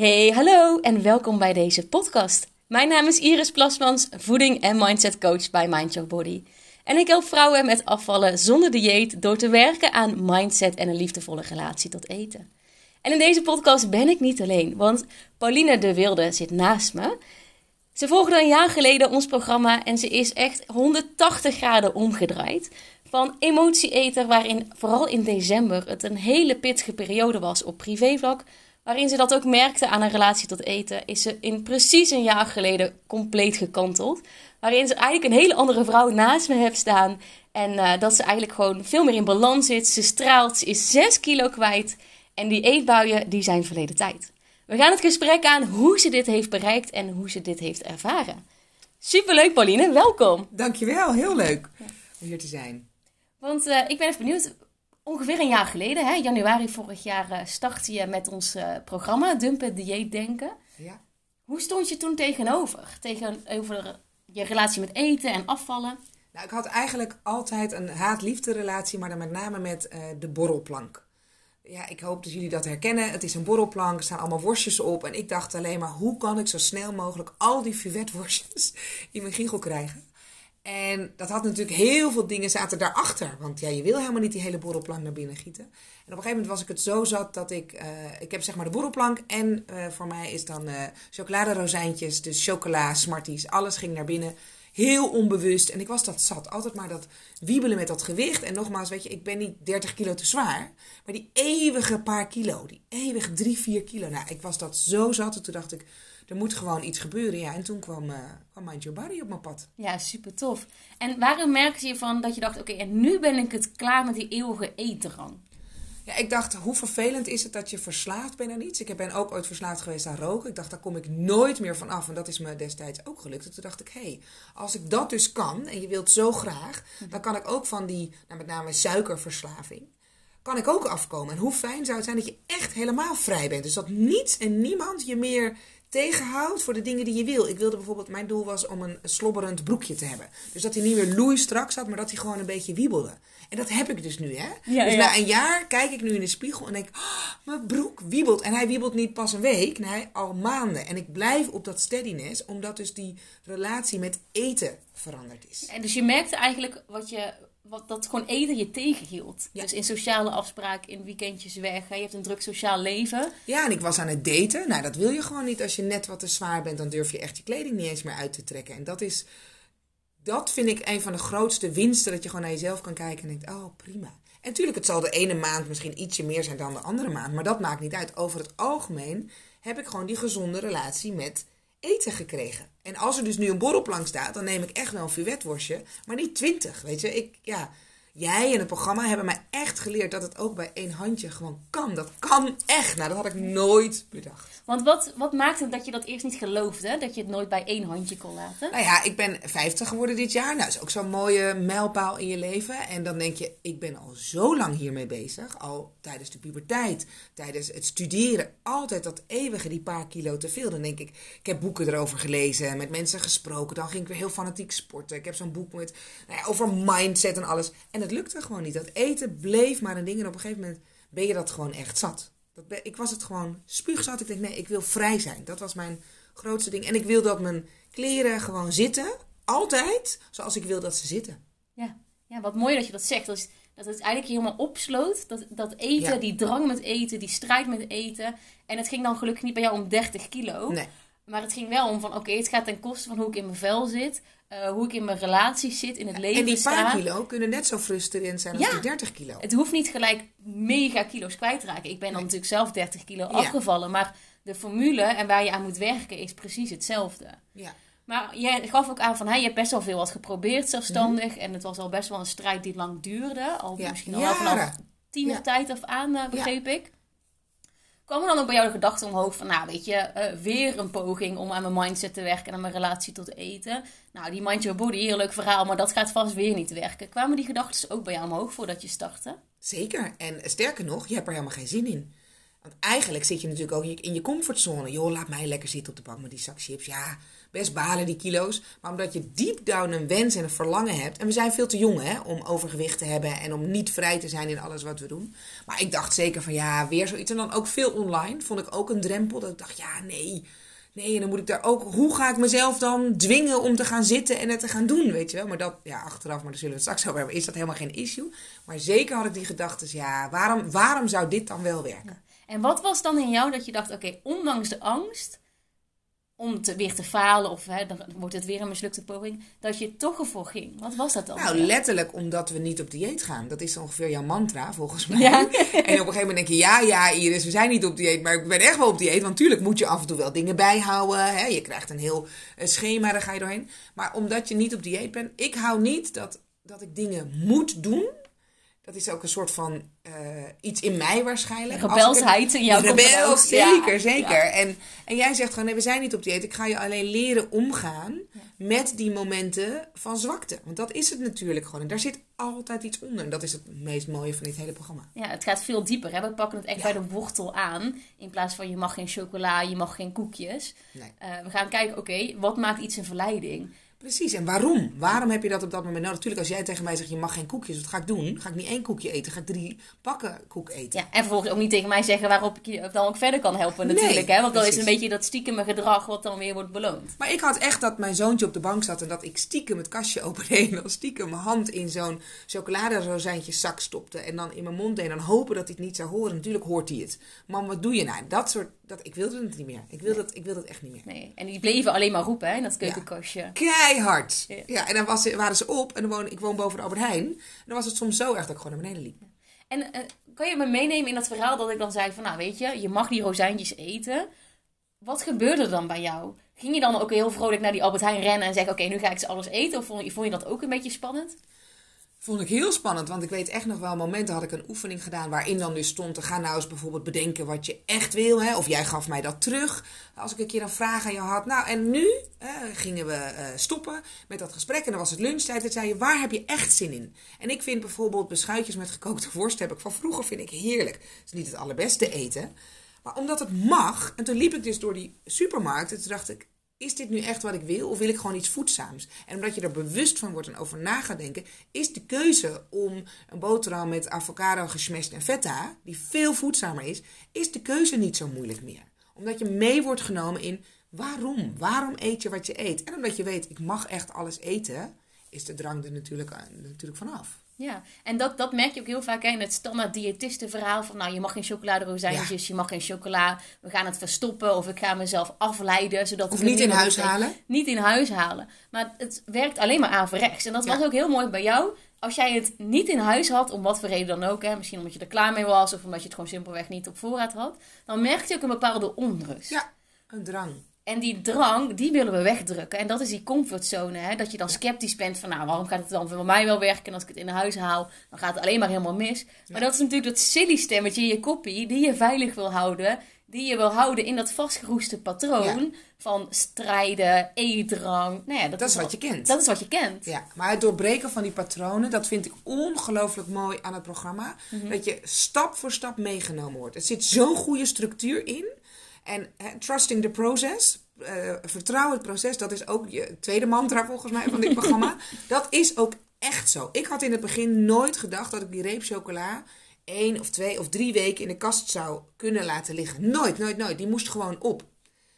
Hey, hallo en welkom bij deze podcast. Mijn naam is Iris Plasmans, voeding- en mindset coach bij Mind Your Body. En ik help vrouwen met afvallen zonder dieet door te werken aan mindset en een liefdevolle relatie tot eten. En in deze podcast ben ik niet alleen, want Pauline de Wilde zit naast me. Ze volgde een jaar geleden ons programma en ze is echt 180 graden omgedraaid. Van emotieeter, waarin vooral in december het een hele pittige periode was op privévlak, waarin ze dat ook merkte aan een relatie tot eten, is ze in precies een jaar geleden compleet gekanteld. Waarin ze eigenlijk een hele andere vrouw naast me heeft staan. En uh, dat ze eigenlijk gewoon veel meer in balans zit. Ze straalt, ze is 6 kilo kwijt. En die eetbuien, die zijn verleden tijd. We gaan het gesprek aan hoe ze dit heeft bereikt en hoe ze dit heeft ervaren. Superleuk Pauline, welkom. Dankjewel, heel leuk om hier te zijn. Want uh, ik ben even benieuwd, ongeveer een jaar geleden, hè, januari vorig jaar, uh, startte je met ons uh, programma Dumpen Dieet Denken. Ja. Hoe stond je toen tegenover? Tegenover je relatie met eten en afvallen? Nou, ik had eigenlijk altijd een haat-liefde relatie, maar dan met name met uh, de borrelplank. Ja, ik hoop dat jullie dat herkennen. Het is een borrelplank, er staan allemaal worstjes op. En ik dacht alleen maar, hoe kan ik zo snel mogelijk al die fuvetworstjes in mijn giegel krijgen? En dat had natuurlijk heel veel dingen zaten daarachter. Want ja, je wil helemaal niet die hele borrelplank naar binnen gieten. En op een gegeven moment was ik het zo zat dat ik... Uh, ik heb zeg maar de borrelplank en uh, voor mij is dan uh, chocoladerozijntjes, dus chocola, smarties. Alles ging naar binnen. Heel onbewust. En ik was dat zat. Altijd maar dat wiebelen met dat gewicht. En nogmaals, weet je, ik ben niet 30 kilo te zwaar. Maar die eeuwige paar kilo. Die eeuwige 3, 4 kilo. Nou, ik was dat zo zat. En toen dacht ik, er moet gewoon iets gebeuren. Ja, en toen kwam, uh, kwam Mind Your Body op mijn pad. Ja, super tof. En waarom merkte je van dat je dacht, oké, okay, en nu ben ik het klaar met die eeuwige eetdrang? Ja, ik dacht, hoe vervelend is het dat je verslaafd bent aan iets? Ik ben ook ooit verslaafd geweest aan roken. Ik dacht, daar kom ik nooit meer van af. En dat is me destijds ook gelukt. En toen dacht ik, hé, hey, als ik dat dus kan, en je wilt zo graag, dan kan ik ook van die, nou, met name suikerverslaving, kan ik ook afkomen. En hoe fijn zou het zijn dat je echt helemaal vrij bent. Dus dat niets en niemand je meer tegenhoudt voor de dingen die je wil. Ik wilde bijvoorbeeld, mijn doel was om een slobberend broekje te hebben. Dus dat hij niet meer loei strak zat, maar dat hij gewoon een beetje wiebelde. En dat heb ik dus nu, hè. Ja, dus ja. na een jaar kijk ik nu in de spiegel en denk, oh, mijn broek wiebelt. En hij wiebelt niet pas een week, nee, al maanden. En ik blijf op dat steadiness, omdat dus die relatie met eten veranderd is. En dus je merkte eigenlijk wat je wat dat gewoon eten je tegenhield. Ja. Dus in sociale afspraken, in weekendjes weg. Je hebt een druk sociaal leven. Ja, en ik was aan het daten. Nou, dat wil je gewoon niet. Als je net wat te zwaar bent, dan durf je echt je kleding niet eens meer uit te trekken. En dat is, dat vind ik een van de grootste winsten. Dat je gewoon naar jezelf kan kijken en denkt, oh prima. En natuurlijk, het zal de ene maand misschien ietsje meer zijn dan de andere maand. Maar dat maakt niet uit. Over het algemeen heb ik gewoon die gezonde relatie met eten gekregen. En als er dus nu een borrelplank staat, dan neem ik echt wel een fuvetworstje, maar niet twintig, weet je. Ik, ja, jij en het programma hebben mij echt geleerd dat het ook bij één handje gewoon kan. Dat kan echt. Nou, dat had ik nooit bedacht. Want wat, wat maakte dat je dat eerst niet geloofde? Dat je het nooit bij één handje kon laten? Nou ja, ik ben 50 geworden dit jaar. Nou, dat is ook zo'n mooie mijlpaal in je leven. En dan denk je, ik ben al zo lang hiermee bezig. Al tijdens de puberteit, tijdens het studeren. Altijd dat eeuwige, die paar kilo te veel. Dan denk ik, ik heb boeken erover gelezen, met mensen gesproken. Dan ging ik weer heel fanatiek sporten. Ik heb zo'n boek met, nou ja, over mindset en alles. En het lukte gewoon niet. Dat eten bleef maar een ding. En op een gegeven moment ben je dat gewoon echt zat. Dat, ik was het gewoon spuugzat. Ik denk, nee, ik wil vrij zijn. Dat was mijn grootste ding. En ik wil dat mijn kleren gewoon zitten. Altijd zoals ik wil dat ze zitten. Ja, ja wat mooi dat je dat zegt. Dat, is, dat het eigenlijk helemaal opsloot. Dat, dat eten, ja. die drang met eten, die strijd met eten. En het ging dan gelukkig niet bij jou om 30 kilo. Nee. Maar het ging wel om van, oké, okay, het gaat ten koste van hoe ik in mijn vel zit. Uh, hoe ik in mijn relaties zit, in het leven En die sta. paar kilo kunnen net zo frustrerend zijn als Ja. die 30 kilo. Het hoeft niet gelijk mega kilo's kwijt te raken. Ik ben dan natuurlijk zelf 30 kilo afgevallen. Maar de formule en waar je aan moet werken is precies hetzelfde. Ja. Maar jij gaf ook aan van, hey, je hebt best wel veel wat geprobeerd zelfstandig. Mhm. En het was al best wel een strijd die lang duurde. Al Ja, misschien al wel vanaf jaren. tienertijd af aan, eh, begreep ik. Kwam er dan ook bij jou de gedachte omhoog van, nou weet je, eh, weer een poging om aan mijn mindset te werken en aan mijn relatie tot eten. Nou, die Mind Your Body, heel verhaal, maar dat gaat vast weer niet werken. Kwamen die gedachten ook bij jou omhoog voordat je startte? Zeker. En sterker nog, je hebt er helemaal geen zin in. Want eigenlijk zit je natuurlijk ook in je comfortzone. Joh, laat mij lekker zitten op de bank met die zak chips. Ja, best balen die kilo's. Maar omdat je deep down een wens en een verlangen hebt. En we zijn veel te jong hè, om overgewicht te hebben en om niet vrij te zijn in alles wat we doen. Maar ik dacht zeker van ja, weer zoiets. En dan ook veel online. Vond ik ook een drempel. Dat ik dacht, ja, nee. Nee, en dan moet ik daar ook. Hoe ga ik mezelf dan dwingen om te gaan zitten en het te gaan doen? Weet je wel? Maar dat, ja, achteraf, maar daar zullen we het straks over hebben. Is dat helemaal geen issue? Maar zeker had ik die gedachten, ja, waarom, waarom zou dit dan wel werken? En wat was dan in jou dat je dacht, oké, ondanks de angst om te, weer te falen of hè, dan wordt het weer een mislukte poging, dat je toch ervoor ging. Wat was dat dan? Nou, letterlijk omdat we niet op dieet gaan. Dat is ongeveer jouw mantra, volgens mij. Ja. En op een gegeven moment denk je, ja, ja, Iris, we zijn niet op dieet, maar ik ben echt wel op dieet. Want natuurlijk moet je af en toe wel dingen bijhouden. Hè? Je krijgt een heel eh, schema, daar ga je doorheen. Maar omdat je niet op dieet bent, ik hou niet dat, dat ik dingen moet doen dat is ook een soort van uh, iets in mij waarschijnlijk. Rebelsheid in jouw Rebels, zeker, zeker. En, en jij zegt gewoon, nee, we zijn niet op dieet. Ik ga je alleen leren omgaan met die momenten van zwakte. Want dat is het natuurlijk gewoon. En daar zit altijd iets onder. En dat is het meest mooie van dit hele programma. Ja, het gaat veel dieper. Hè? We pakken het echt bij de wortel aan. In plaats van je mag geen chocola, je mag geen koekjes. Nee. Uh, we gaan kijken, oké, wat maakt iets een verleiding? Precies, en waarom? Waarom heb je dat op dat moment? Nou, natuurlijk, als jij tegen mij zegt, je mag geen koekjes, wat ga ik doen? Ga ik niet één koekje eten, ga ik drie pakken koek eten. Ja, en vervolgens ook niet tegen mij zeggen waarop ik je dan ook verder kan helpen natuurlijk. hè? Want dan is een beetje dat stiekeme gedrag wat dan weer wordt beloond. Maar ik had echt dat mijn zoontje op de bank zat en dat ik stiekem het kastje opende en dan stiekem mijn hand in zo'n chocoladerozijntje zak stopte en dan in mijn mond deed en dan hopen dat hij het niet zou horen. Natuurlijk hoort hij het. Man, wat doe je nou? Dat soort dat, ik wilde het niet meer. Ik wilde, het, ik wilde het echt niet meer. Nee. En die bleven alleen maar roepen hè, in dat keukenkastje. Ja. Keihard. Ja. en dan was, waren ze op. En dan woon, ik woon boven de Albert Heijn. En dan was het soms zo echt dat ik gewoon naar beneden liep. En uh, kan je me meenemen in dat verhaal dat ik dan zei van... Nou weet je, je mag die rozijntjes eten. Wat gebeurde er dan bij jou? Ging je dan ook heel vrolijk naar die Albert Heijn rennen en zeggen... Oké, nu ga ik ze alles eten? Of vond je, vond je dat ook een beetje spannend? Vond ik heel spannend, want ik weet echt nog wel momenten had ik een oefening gedaan waarin dan dus stond: te gaan nou eens bijvoorbeeld bedenken wat je echt wil, hè, of jij gaf mij dat terug. Als ik een keer een vraag aan je had, nou en nu gingen we uh, stoppen met dat gesprek en dan was het lunchtijd. En zei je: waar heb je echt zin in? En ik vind bijvoorbeeld beschuitjes met gekookte worst heb ik van vroeger vind ik heerlijk. Het is niet het allerbeste eten, maar omdat het mag. En toen liep ik dus door die supermarkt en toen dacht ik: is dit nu echt wat ik wil of wil ik gewoon iets voedzaams? En omdat je er bewust van wordt en over na gaat denken, is de keuze om een boterham met avocado gesmashed en feta, die veel voedzamer is, is de keuze niet zo moeilijk meer. Omdat je mee wordt genomen in waarom? Waarom eet je wat je eet? En omdat je weet, ik mag echt alles eten, is de drang er natuurlijk, natuurlijk vanaf. Ja, en dat, dat merk je ook heel vaak in het standaard diëtistenverhaal van nou, je mag geen chocoladerozijntjes, je mag geen chocola, we gaan het verstoppen of ik ga mezelf afleiden. Zodat of niet in huis halen. Niet in huis halen. Maar het werkt alleen maar averechts. En dat was ook heel mooi bij jou. Als jij het niet in huis had, om wat voor reden dan ook, hè, misschien omdat je er klaar mee was of omdat je het gewoon simpelweg niet op voorraad had, dan merk je ook een bepaalde onrust. Ja, een drang. En die drang, die willen we wegdrukken. En dat is die comfortzone. Hè? Dat je dan sceptisch bent van, nou, waarom gaat het dan voor mij wel werken? En als ik het in huis haal, dan gaat het alleen maar helemaal mis. Maar dat is natuurlijk dat silly stemmetje in je koppie, die je veilig wil houden. Die je wil houden in dat vastgeroeste patroon van strijden, eetdrang. Nou ja, dat, is wat je kent. Dat is wat je kent. Ja, maar het doorbreken van die patronen, dat vind ik ongelooflijk mooi aan het programma. Mhm. Dat je stap voor stap meegenomen wordt. Er zit zo'n goede structuur in. En trusting the process, uh, vertrouw het proces, dat is ook je tweede mantra volgens mij van dit programma. dat is ook echt zo. Ik had in het begin nooit gedacht dat ik die reep chocola één of twee of drie weken in de kast zou kunnen laten liggen. Nooit, nooit, nooit. Die moest gewoon op.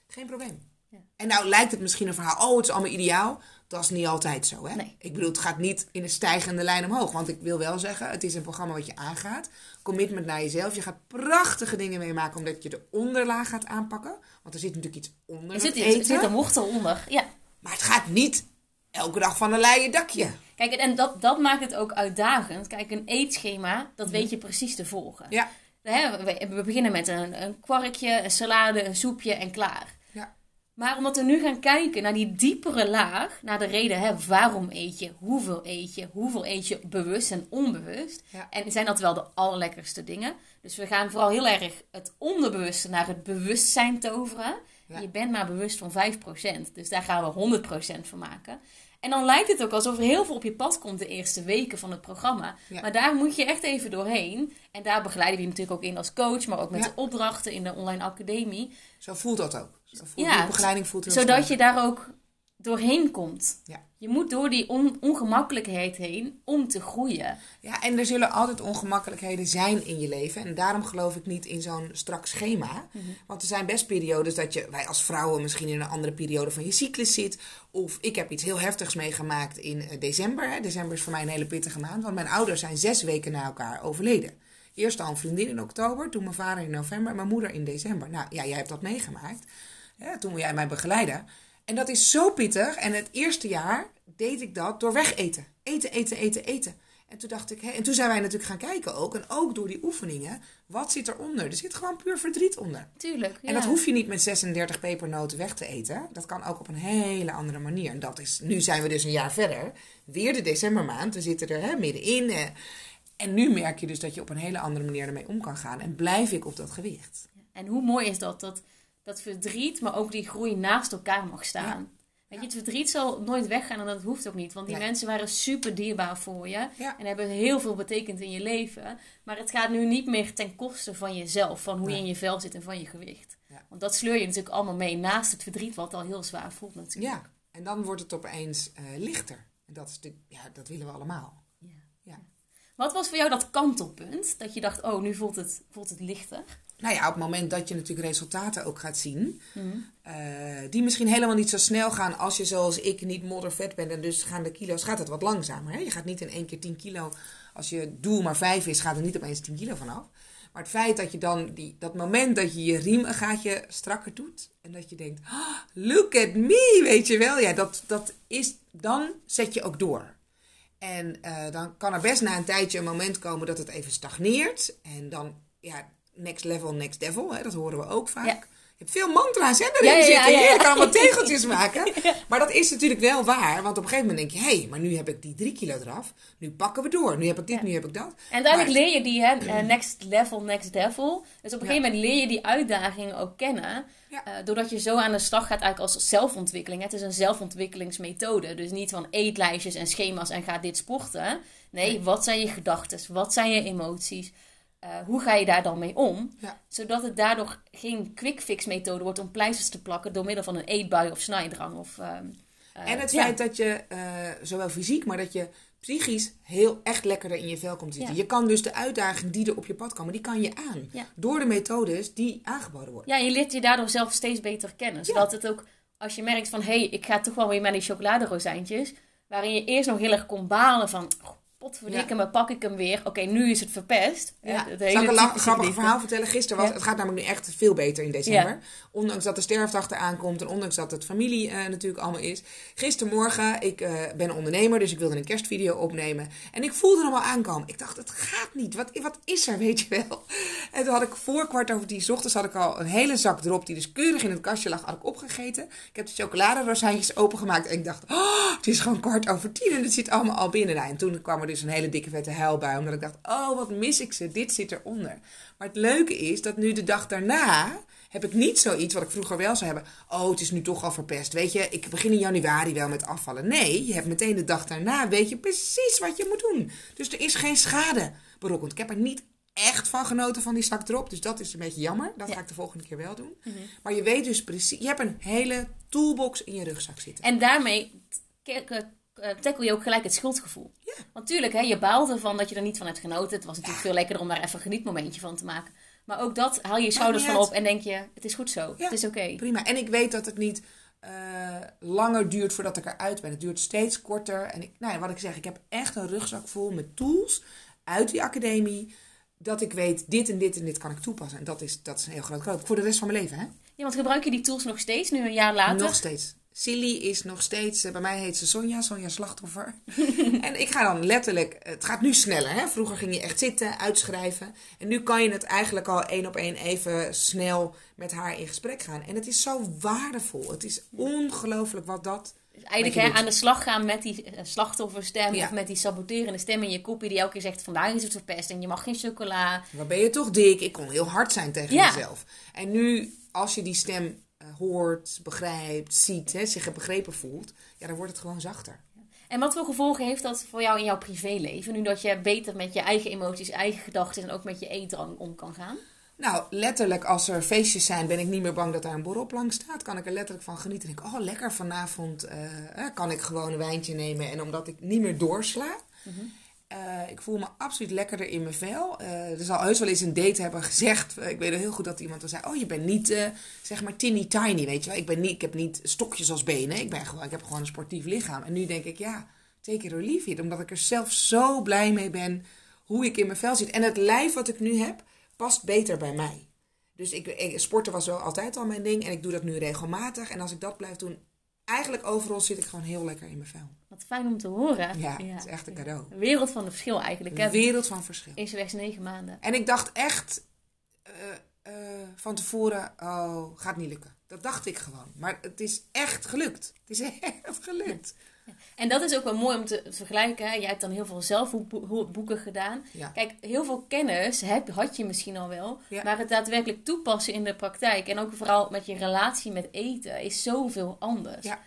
Geen probleem. Ja. En nou lijkt het misschien een verhaal, oh het is allemaal ideaal. Dat is niet altijd zo. Hè? Nee. Ik bedoel, het gaat niet in een stijgende lijn omhoog. Want ik wil wel zeggen, het is een programma wat je aangaat. Commitment naar jezelf. Je gaat prachtige dingen meemaken omdat je de onderlaag gaat aanpakken. Want er zit natuurlijk iets onder. Er zit, eten. Er zit een wortel onder. Ja. Maar het gaat niet elke dag van een leien dakje. Kijk, en dat, dat maakt het ook uitdagend. Kijk, een eetschema, dat weet je precies te volgen. Ja. We beginnen met een, een kwarkje, een salade, een soepje en klaar. Maar omdat we nu gaan kijken naar die diepere laag, naar de reden, hè, waarom eet je, hoeveel eet je, hoeveel eet je bewust en onbewust. En zijn dat wel de allerlekkerste dingen? Dus we gaan vooral heel erg het onderbewuste naar het bewustzijn toveren. Je bent maar bewust van 5%, dus daar gaan we 100% van maken. En dan lijkt het ook alsof er heel veel op je pad komt de eerste weken van het programma. Maar daar moet je echt even doorheen. En daar begeleiden we je natuurlijk ook in als coach, maar ook met de opdrachten in de online academie. Zo voelt dat ook. Ja, die begeleiding voelt Zodat je daar ook doorheen komt. Ja. Je moet door die on- ongemakkelijkheid heen om te groeien. Ja, en er zullen altijd ongemakkelijkheden zijn in je leven. En daarom geloof ik niet in zo'n strak schema. Want er zijn best periodes dat je, wij als vrouwen misschien in een andere periode van je cyclus zit. Of ik heb iets heel heftigs meegemaakt in eh, december. Hè. December is voor mij een hele pittige maand, want mijn ouders zijn zes weken na elkaar overleden. Eerst al een vriendin in oktober, toen mijn vader in november en mijn moeder in december. Nou ja, jij hebt dat meegemaakt. Ja, toen jij mij begeleiden. En dat is zo pittig. En het eerste jaar deed ik dat door wegeten. Eten, eten, eten, eten. En toen dacht ik, hè, en toen zijn wij natuurlijk gaan kijken ook. En ook door die oefeningen, wat zit eronder? Er zit gewoon puur verdriet onder. Tuurlijk. En dat hoef je niet met 36 pepernoten weg te eten. Dat kan ook op een hele andere manier. En dat is, nu zijn we dus een jaar verder. Weer de decembermaand. We zitten er hè, middenin. eh. En nu merk je dus dat je op een hele andere manier ermee om kan gaan. En blijf ik op dat gewicht. En hoe mooi is dat? Dat, dat verdriet, maar ook die groei naast elkaar mag staan. Weet je, het verdriet zal nooit weggaan en dat hoeft ook niet. Want die Nee. mensen waren super dierbaar voor je. Ja. En hebben heel veel betekend in je leven. Maar het gaat nu niet meer ten koste van jezelf. Van hoe je in je vel zit en van je gewicht. Ja. Want dat sleur je natuurlijk allemaal mee. Naast het verdriet wat al heel zwaar voelt natuurlijk. Ja, en dan wordt het opeens eh, lichter. En dat, is de, ja, dat willen we allemaal. Ja. Ja. Wat was voor jou dat kantelpunt? Dat je dacht, oh, nu voelt het, voelt het lichter. Nou ja, op het moment dat je natuurlijk resultaten ook gaat zien, Mhm. eh, die misschien helemaal niet zo snel gaan als je zoals ik niet moddervet bent en dus gaan de kilo's, gaat het wat langzamer. Hè? Je gaat niet in één keer 10 kilo, als je doel maar 5 is, gaat er niet opeens 10 kilo vanaf. Maar het feit dat je dan, die, dat moment dat je je riem een gaatje strakker doet en dat je denkt, "Ah, look at me, weet je wel, ja, dat, dat is, dan zet je ook door. En eh, dan kan er best na een tijdje een moment komen dat het even stagneert. En dan, ja, next level, next devil, hè, dat horen we ook vaak. Ja. Je hebt veel mantra's hè, erin Ja, ja, ja, zitten. Je kan allemaal tegeltjes maken. Maar dat is natuurlijk wel waar. Want op een gegeven moment denk je, hé, hey, maar nu heb ik die drie kilo eraf. Nu pakken we door. Nu heb ik dit, nu heb ik dat. En Maar- leer je die, hè, eh, next level, next devil. Dus op een gegeven moment leer je die uitdagingen ook kennen. Eh, doordat je zo aan de slag gaat eigenlijk als zelfontwikkeling. Het is een zelfontwikkelingsmethode. Dus niet van eetlijstjes en schema's en ga dit sporten. Nee, wat zijn je gedachten? Wat zijn je emoties? Eh, hoe ga je daar dan mee om? Ja. Zodat het daardoor geen quick fix methode wordt om pleisters te plakken door middel van een eetbui of snijdrang. Of, ehm, eh, En het ja. feit dat je, eh, zowel fysiek, maar dat je psychisch heel echt lekkerder in je vel komt zitten. Ja. Je kan dus de uitdagingen die er op je pad komen, die kan je aan. Ja. Door de methodes die aangeboden worden. Ja, je leert je daardoor zelf steeds beter kennen. Zodat het ook, als je merkt van... hé, hey, ik ga toch wel weer met die chocoladerozijntjes... waarin je eerst nog heel erg kon balen van... "Oh, Potverdikke me, pak ik hem weer. Oké, nu is het verpest. Ja. Het- het Zal ik een grappig verhaal vertellen? Gisteren was, het gaat namelijk nu echt veel beter in december. Ondanks dat de sterfdag eraan komt en ondanks dat het familie eh, natuurlijk allemaal is. Gistermorgen, ik eh, ben ondernemer, dus ik wilde een kerstvideo opnemen. En ik voelde hem al aankomen. Ik dacht, het gaat niet. Wat, wat is er, weet je wel? En toen had ik voor kwart over tien ochtends had ik al een hele zak drop die dus keurig in het kastje lag, had ik opgegeten. Ik heb de chocoladerozijntjes opengemaakt en ik dacht, oh, het is gewoon kwart over tien en het zit allemaal al binnen. Nou, en toen kwam er dus een hele dikke vette huilbui, omdat ik dacht, oh, wat mis ik ze, dit zit eronder. Maar het leuke is dat nu de dag daarna heb ik niet zoiets wat ik vroeger wel zou hebben. Oh, het is nu toch al verpest. Weet je, ik begin in januari wel met afvallen. Nee, je hebt meteen de dag daarna, weet je precies wat je moet doen. Dus er is geen schade berokkend. Ik heb er niet echt van genoten van die zak erop. Dus dat is een beetje jammer. Dat Ja. ga ik de volgende keer wel doen. Maar je weet dus precies, je hebt een hele toolbox in je rugzak zitten. En daarmee eh, tackle je ook gelijk het schuldgevoel. Ja. Want tuurlijk, hè, je baalt ervan dat je er niet van hebt genoten. Het was natuurlijk veel lekkerder om daar even een genietmomentje van te maken. Maar ook dat haal je je schouders van op en denk je, het is goed zo. Ja, Het is oké. Prima. En ik weet dat het niet eh, langer duurt voordat ik eruit ben. Het duurt steeds korter. En ik, nou ja, wat ik zeg, ik heb echt een rugzak vol met tools uit die academie. Dat ik weet, dit en dit en dit kan ik toepassen. En dat is, dat is een heel groot groot. Voor de rest van mijn leven, hè? Ja, want gebruik je die tools nog steeds, nu een jaar later? Nog steeds. Silly is nog steeds, eh, bij mij heet ze Sonja, Sonja Slachtoffer. en ik ga dan letterlijk, het gaat nu sneller. Hè? Vroeger ging je echt zitten, uitschrijven. En nu kan je het eigenlijk al één op één even snel met haar in gesprek gaan. En het is zo waardevol. Het is ongelooflijk wat dat... Dus eigenlijk hè, aan de slag gaan met die eh, slachtofferstem Ja. of met die saboterende stem in je kopie die elke keer zegt vandaag is het verpest en je mag geen chocola. Wat ben je toch dik? Ik kon heel hard zijn tegen Ja. mezelf. En nu, als je die stem eh, hoort, begrijpt, ziet, hè, zich begrepen voelt, ja, dan wordt het gewoon zachter. En wat voor gevolgen heeft dat voor jou in jouw privéleven? Nu dat je beter met je eigen emoties, eigen gedachten en ook met je eetdrang om kan gaan? Nou, letterlijk als er feestjes zijn, ben ik niet meer bang dat daar een borrelplank staat. Kan ik er letterlijk van genieten. En denk ik, oh lekker, vanavond uh, kan ik gewoon een wijntje nemen. En omdat ik niet meer doorsla, uh, ik voel me absoluut lekkerder in mijn vel. Uh, er zal heus wel eens een date hebben gezegd. ik weet heel goed dat iemand dan zei: Oh, je bent niet zeg maar teeny tiny. Weet je wel, ik, ben niet, ik heb niet stokjes als benen. Ik, ben gewoon, ik heb gewoon een sportief lichaam. En nu denk ik: Ja, take it or leave it. Omdat ik er zelf zo blij mee ben hoe ik in mijn vel zit. En het lijf wat ik nu heb, past beter bij mij. Dus ik, sporten was wel altijd al mijn ding en ik doe dat nu regelmatig. En als ik dat blijf doen, eigenlijk overal zit ik gewoon heel lekker in mijn vel. Wat fijn om te horen. Ja, het is echt een cadeau. Een wereld van het verschil eigenlijk. Een wereld van verschil. Is slechts negen maanden. En ik dacht echt uh, uh, van tevoren, oh, gaat niet lukken. Dat dacht ik gewoon. Maar het is echt gelukt. Het is echt gelukt. En dat is ook wel mooi om te vergelijken. Jij hebt dan heel veel zelfboeken gedaan. Kijk, heel veel kennis heb, had je misschien al wel. Maar het daadwerkelijk toepassen in de praktijk. En ook vooral met je relatie met eten is zoveel anders. Ja.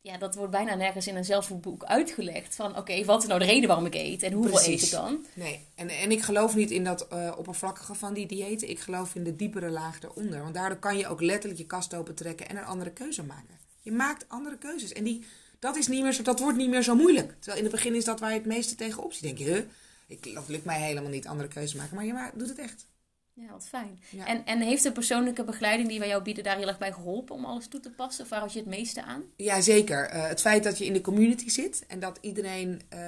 Ja, dat wordt bijna nergens in een zelfboek uitgelegd. Van oké, wat is nou de reden waarom ik eet en hoeveel eet ik dan? Nee, en, en ik geloof niet in dat uh, oppervlakkige van die diëten. Ik geloof in de diepere laag eronder. Want daardoor kan je ook letterlijk je kast open trekken en een andere keuze maken. Je maakt andere keuzes. En die dat, is niet meer zo, dat wordt niet meer zo moeilijk. Terwijl in het begin is dat waar je het meeste tegenop ziet. denk je, huh? Ik, dat lukt mij helemaal niet andere keuzes maken. Maar je doet het echt. Ja, wat fijn. En, en heeft de persoonlijke begeleiding die wij jou bieden daar heel erg bij geholpen om alles toe te passen? Of waar had je het meeste aan? Ja, zeker. Uh, het feit dat je in de community zit en dat iedereen, uh,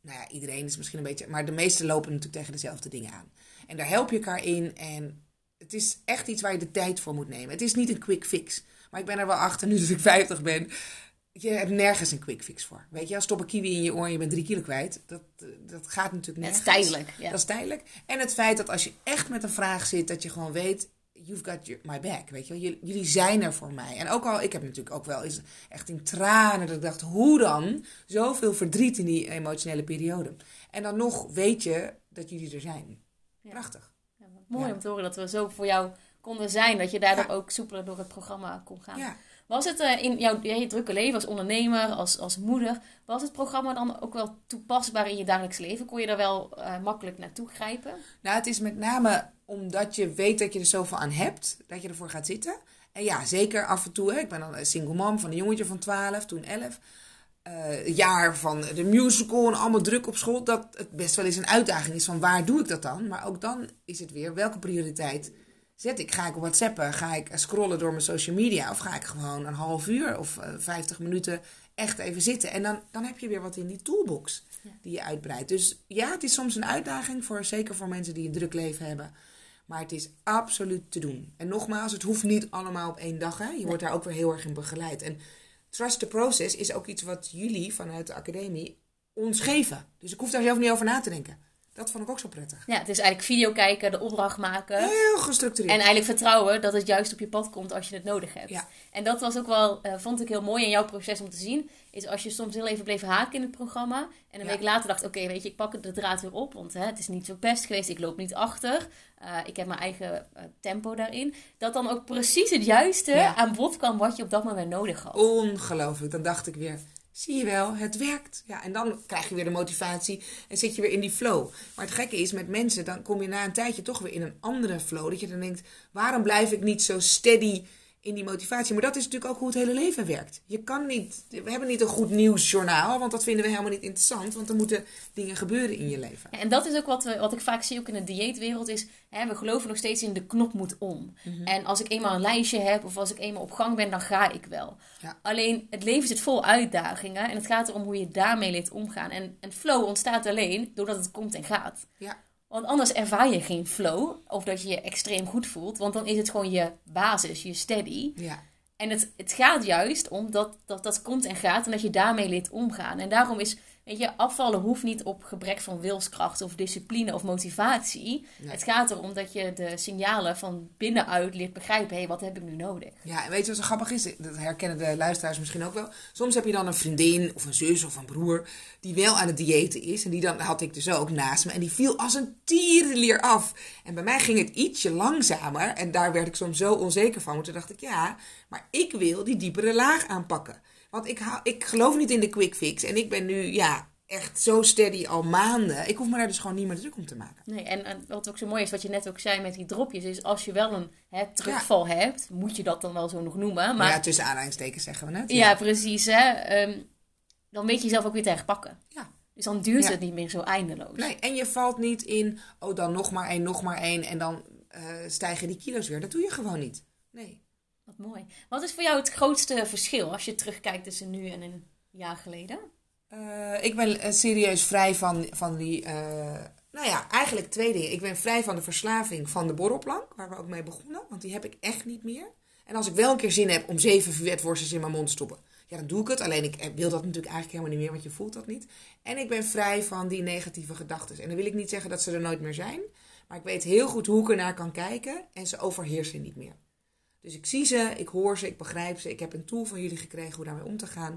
nou ja, iedereen is misschien een beetje, maar de meesten lopen natuurlijk tegen dezelfde dingen aan. En daar help je elkaar in en het is echt iets waar je de tijd voor moet nemen. Het is niet een quick fix. Maar ik ben er wel achter, nu dat ik 50 ben, je hebt nergens een quick fix voor. Weet je, als stop een kiwi in je oor en je bent drie kilo kwijt. Dat, dat gaat natuurlijk nergens. Dat is tijdelijk. Ja. Dat is tijdelijk. En het feit dat als je echt met een vraag zit, dat je gewoon weet, you've got your, my back. Weet je jullie zijn er voor mij. En ook al, ik heb natuurlijk ook wel eens echt in tranen dat ik dacht, hoe dan? Zoveel verdriet in die emotionele periode. En dan nog weet je dat jullie er zijn. Prachtig. Ja, mooi om te horen dat we zo voor jou konden zijn. Dat je daardoor ook soepeler door het programma kon gaan. Was het uh, in jouw je drukke leven als ondernemer, als, als moeder, was het programma dan ook wel toepasbaar in je dagelijks leven? Kon je daar wel uh, makkelijk naartoe grijpen? Nou, het is met name omdat je weet dat je er zoveel aan hebt, dat je ervoor gaat zitten. En ja, zeker af en toe. Hè, ik ben dan een single mom van een jongetje van 12, toen 11. Uh, jaar van de musical en allemaal druk op school. Dat het best wel eens een uitdaging is van waar doe ik dat dan? Maar ook dan is het weer welke prioriteit zet ik? Ga ik whatsappen? Ga ik scrollen door mijn social media? Of ga ik gewoon een half uur of eh, 50 minuten echt even zitten? En dan, dan heb je weer wat in die toolbox die je uitbreidt. Dus ja, het is soms een uitdaging, voor, zeker voor mensen die een druk leven hebben. Maar het is absoluut te doen. En nogmaals, het hoeft niet allemaal op één dag. Hè? Je wordt daar ook weer heel erg in begeleid. En trust the process is ook iets wat jullie vanuit de academie ons geven. Dus ik hoef daar zelf niet over na te denken. Dat vond ik ook zo prettig. Ja, het is eigenlijk video kijken, de opdracht maken. Heel gestructureerd. En eigenlijk vertrouwen dat het juist op je pad komt als je het nodig hebt. Ja. En dat was ook wel, uh, vond ik heel mooi in jouw proces om te zien. Is als je soms heel even bleef haken in het programma. En een week later dacht, oké, weet je, ik pak de draad weer op. Want hè, het is niet zo best geweest, ik loop niet achter. Uh, ik heb mijn eigen uh, tempo daarin. Dat dan ook precies het juiste aan bod kwam wat je op dat moment nodig had. Ongelooflijk. Dan dacht ik weer, Zie je wel, het werkt. Ja, en dan krijg je weer de motivatie en zit je weer in die flow. Maar het gekke is, met mensen, dan kom je na een tijdje toch weer in een andere flow. Dat je dan denkt, waarom blijf ik niet zo steady in die motivatie. Maar dat is natuurlijk ook hoe het hele leven werkt. Je kan niet, we hebben niet een goed nieuwsjournaal, want dat vinden we helemaal niet interessant. Want er moeten dingen gebeuren in je leven. En dat is ook wat, we, wat ik vaak zie ook in de dieetwereld is, hè, we geloven nog steeds in de knop moet om. Mhm. En als ik eenmaal een lijstje heb of als ik eenmaal op gang ben, dan ga ik wel. Ja. Alleen het leven zit vol uitdagingen en het gaat erom hoe je daarmee leert omgaan. En, en flow ontstaat alleen doordat het komt en gaat. Ja. Want anders ervaar je geen flow of dat je je extreem goed voelt. Want dan is het gewoon je basis, je steady. Ja. En het, het gaat juist om dat, dat dat komt en gaat en dat je daarmee leert omgaan. En daarom is Weet je, afvallen hoeft niet op gebrek van wilskracht of discipline of motivatie. Het gaat erom dat je de signalen van binnenuit leert begrijpen. Hé, hey, wat heb ik nu nodig? Ja, en weet je wat zo grappig is? Dat herkennen de luisteraars misschien ook wel. Soms heb je dan een vriendin of een zus of een broer die wel aan het diëten is. En die dan had ik dus ook naast me. En die viel als een tierenlier af. En bij mij ging het ietsje langzamer. En daar werd ik soms zo onzeker van. Want toen dacht ik, ja, maar ik wil die diepere laag aanpakken. Want ik, hou, ik geloof niet in de quick fix. En ik ben nu, ja, echt zo steady al maanden. Ik hoef me daar dus gewoon niet meer druk om te maken. Nee, en, en wat ook zo mooi is, wat je net ook zei met die dropjes, is als je wel een hè, terugval hebt, moet je dat dan wel zo nog noemen. Maar, ja, tussen aanhalingstekens zeggen we net. Ja, precies. Hè? Ehm, dan weet je jezelf ook weer te herpakken. Ja. Dus dan duurt Ja. het niet meer zo eindeloos. Nee, en je valt niet in, oh dan nog maar één, nog maar één. En dan eh, stijgen die kilo's weer. Dat doe je gewoon niet. Nee. Wat mooi. Wat is voor jou het grootste verschil als je terugkijkt tussen nu en een jaar geleden? Eh, ik ben eh, serieus vrij van, van die. eh, nou ja, eigenlijk twee dingen. Ik ben vrij van de verslaving van de borrelplank, waar we ook mee begonnen. Want die heb ik echt niet meer. En als ik wel een keer zin heb om zeven vuetworstels in mijn mond te stoppen, ja, dan doe ik het. Alleen ik wil dat natuurlijk eigenlijk helemaal niet meer, want je voelt dat niet. En ik ben vrij van die negatieve gedachten. En dan wil ik niet zeggen dat ze er nooit meer zijn. Maar ik weet heel goed hoe ik ernaar kan kijken en ze overheersen niet meer. Dus ik zie ze, ik hoor ze, ik begrijp ze. Ik heb een tool van jullie gekregen hoe daarmee om te gaan.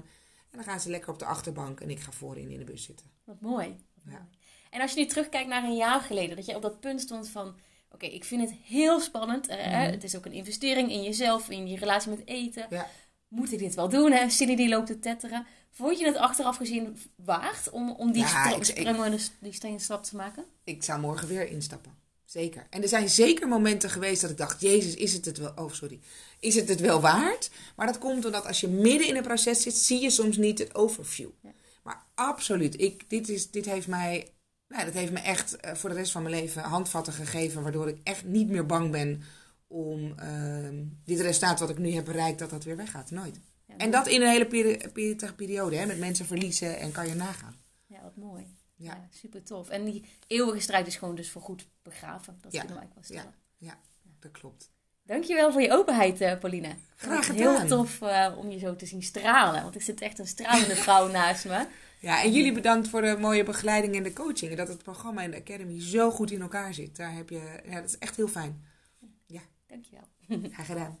En dan gaan ze lekker op de achterbank en ik ga voorin in de bus zitten. Wat mooi. Ja. En als je nu terugkijkt naar een jaar geleden, dat je op dat punt stond van: oké, ik vind het heel spannend. eh, hè, Het is ook een investering in jezelf, in je relatie met eten. Ja. Moet ik dit wel doen? Hè? Cindy die loopt te tetteren. Vond je het achteraf gezien waard om, om die, Ja, stra- ik- ik- springen- die steen stap te maken? Ik zou morgen weer instappen. Zeker. En er zijn zeker momenten geweest dat ik dacht: Jezus, is het het wel? Oh, sorry. Is het het wel waard? Maar dat komt omdat als je midden in een proces zit, zie je soms niet het overview. Ja. Maar absoluut. Ik, dit, is, dit heeft mij. Nou, dat heeft me echt eh, voor de rest van mijn leven handvatten gegeven. Waardoor ik echt niet meer bang ben om ehm, dit resultaat wat ik nu heb bereikt, dat dat weer weggaat. Nooit. Ja, En dat in een hele peri- periode, hè, met mensen verliezen en kan je nagaan. Ja, wat mooi. Ja. Ja. super tof. En die eeuwige strijd is gewoon dus voor goed begraven. Dat Ja. kunnen we eigenlijk wel stellen. Ja, dat klopt. Dankjewel voor je openheid, eh, Pauline. Ik Graag gedaan. Heel tof eh, om je zo te zien stralen. Want er zit echt een stralende vrouw naast me. Ja, en jullie bedankt voor de mooie begeleiding en de coaching. En dat het programma en de Academy zo goed in elkaar zit. Daar heb je, ja, dat is echt heel fijn. Dankjewel. Graag gedaan.